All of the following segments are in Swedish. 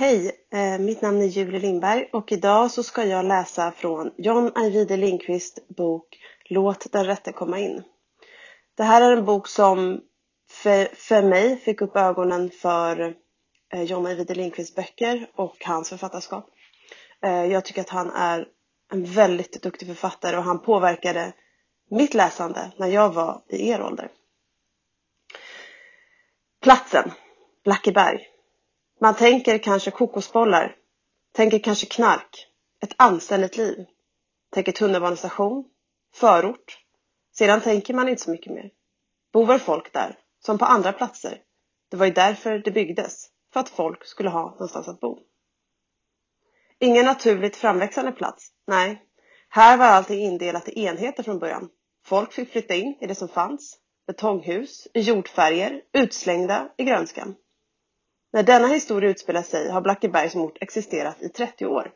Hej, eh, mitt namn är Julie Lindberg och idag så ska jag läsa från John Ajvide Lindqvist bok Låt den rätte komma in. Det här är en bok som för, för mig fick upp ögonen för eh, John Ajvide Lindqvists böcker och hans författarskap. Eh, jag tycker att han är en väldigt duktig författare och han påverkade mitt läsande när jag var i er ålder. Platsen, Blackeberg. Man tänker kanske kokosbollar, tänker kanske knark, ett anständigt liv, tänker tunnelbanestation, förort. Sedan tänker man inte så mycket mer. Bor folk där, som på andra platser. Det var ju därför det byggdes, för att folk skulle ha någonstans att bo. Ingen naturligt framväxande plats, nej. Här var allting indelat i enheter från början. Folk fick flytta in i det som fanns. Betonghus, i jordfärger, utslängda i grönskan. När denna historia utspelar sig har Blackeberg som ort existerat i 30 år.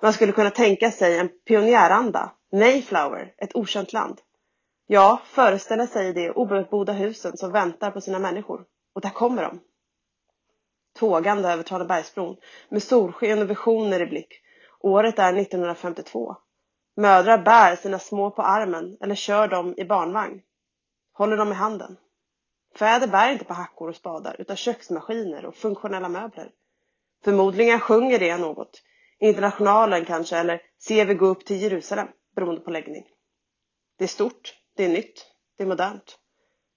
Man skulle kunna tänka sig en pionjäranda, Mayflower, ett okänt land. Ja, föreställa sig de obebodda husen som väntar på sina människor. Och där kommer de. Tågande över Tranebergsbron med solsken och visioner i blick. Året är 1952. Mödrar bär sina små på armen eller kör dem i barnvagn. Håller dem i handen. Fäder bär inte på hackor och spadar utan köksmaskiner och funktionella möbler. Förmodligen sjunger det något. Internationalen kanske eller Ser vi gå upp till Jerusalem beroende på läggning. Det är stort, det är nytt, det är modernt.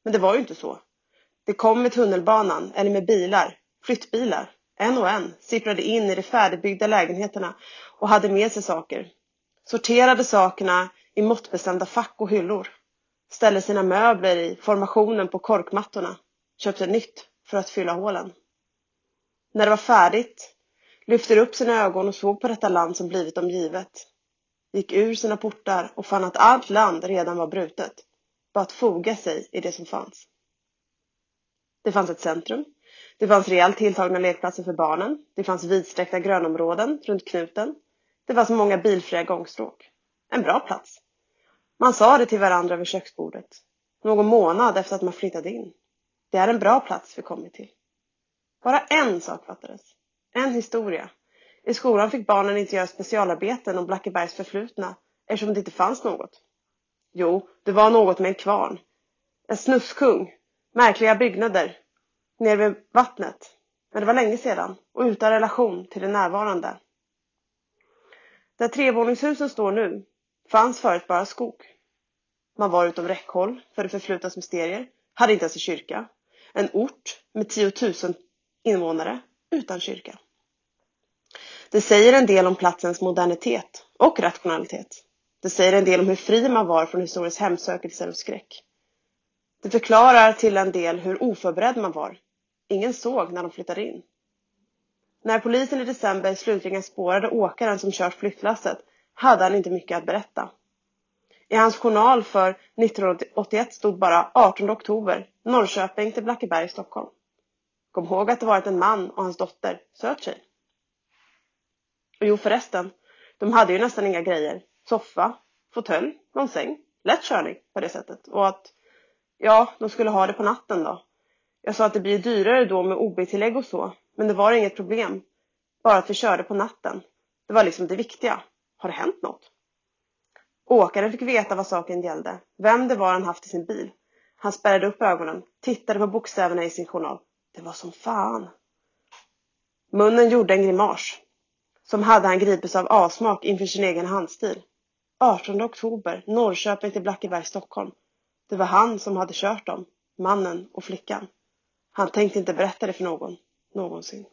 Men det var ju inte så. Det kom med tunnelbanan eller med bilar, flyttbilar. En och en sipprade in i de färdigbyggda lägenheterna och hade med sig saker. Sorterade sakerna i måttbestämda fack och hyllor ställde sina möbler i formationen på korkmattorna, köpte nytt för att fylla hålen. När det var färdigt lyfte upp sina ögon och såg på detta land som blivit dem givet. Gick ur sina portar och fann att allt land redan var brutet. Bara att foga sig i det som fanns. Det fanns ett centrum. Det fanns rejält tilltagna lekplatser för barnen. Det fanns vidsträckta grönområden runt knuten. Det fanns många bilfria gångstråk. En bra plats. Man sa det till varandra vid köksbordet. Någon månad efter att man flyttade in. Det är en bra plats vi kommit till. Bara en sak fattades. En historia. I skolan fick barnen inte göra specialarbeten om Blackebergs förflutna eftersom det inte fanns något. Jo, det var något med en kvarn. En snuskung, Märkliga byggnader. Nere vid vattnet. Men det var länge sedan och utan relation till det närvarande. Där trevåningshusen står nu fanns förut bara skog. Man var utom räckhåll för det förflutnas mysterier, hade inte ens en kyrka. En ort med tiotusen invånare utan kyrka. Det säger en del om platsens modernitet och rationalitet. Det säger en del om hur fri man var från historisk hemsökelser och skräck. Det förklarar till en del hur oförberedd man var. Ingen såg när de flyttade in. När polisen i december slutligen spårade åkaren som kört flyttlasset hade han inte mycket att berätta. I hans journal för 1981 stod bara 18 oktober, Norrköping till Blackeberg, Stockholm. Kom ihåg att det varit en man och hans dotter, söt tjej. Och jo förresten, de hade ju nästan inga grejer. Soffa, fåtölj, någon säng. Lätt körning på det sättet. Och att, ja, de skulle ha det på natten då. Jag sa att det blir dyrare då med OB-tillägg och så. Men det var inget problem. Bara att vi körde på natten. Det var liksom det viktiga. Har det hänt något? Åkaren fick veta vad saken gällde, vem det var han haft i sin bil. Han spärrade upp ögonen, tittade på bokstäverna i sin journal. Det var som fan. Munnen gjorde en grimas. Som hade han gripits av avsmak inför sin egen handstil. 18 oktober, Norrköping till Blackeberg, Stockholm. Det var han som hade kört dem, mannen och flickan. Han tänkte inte berätta det för någon, någonsin.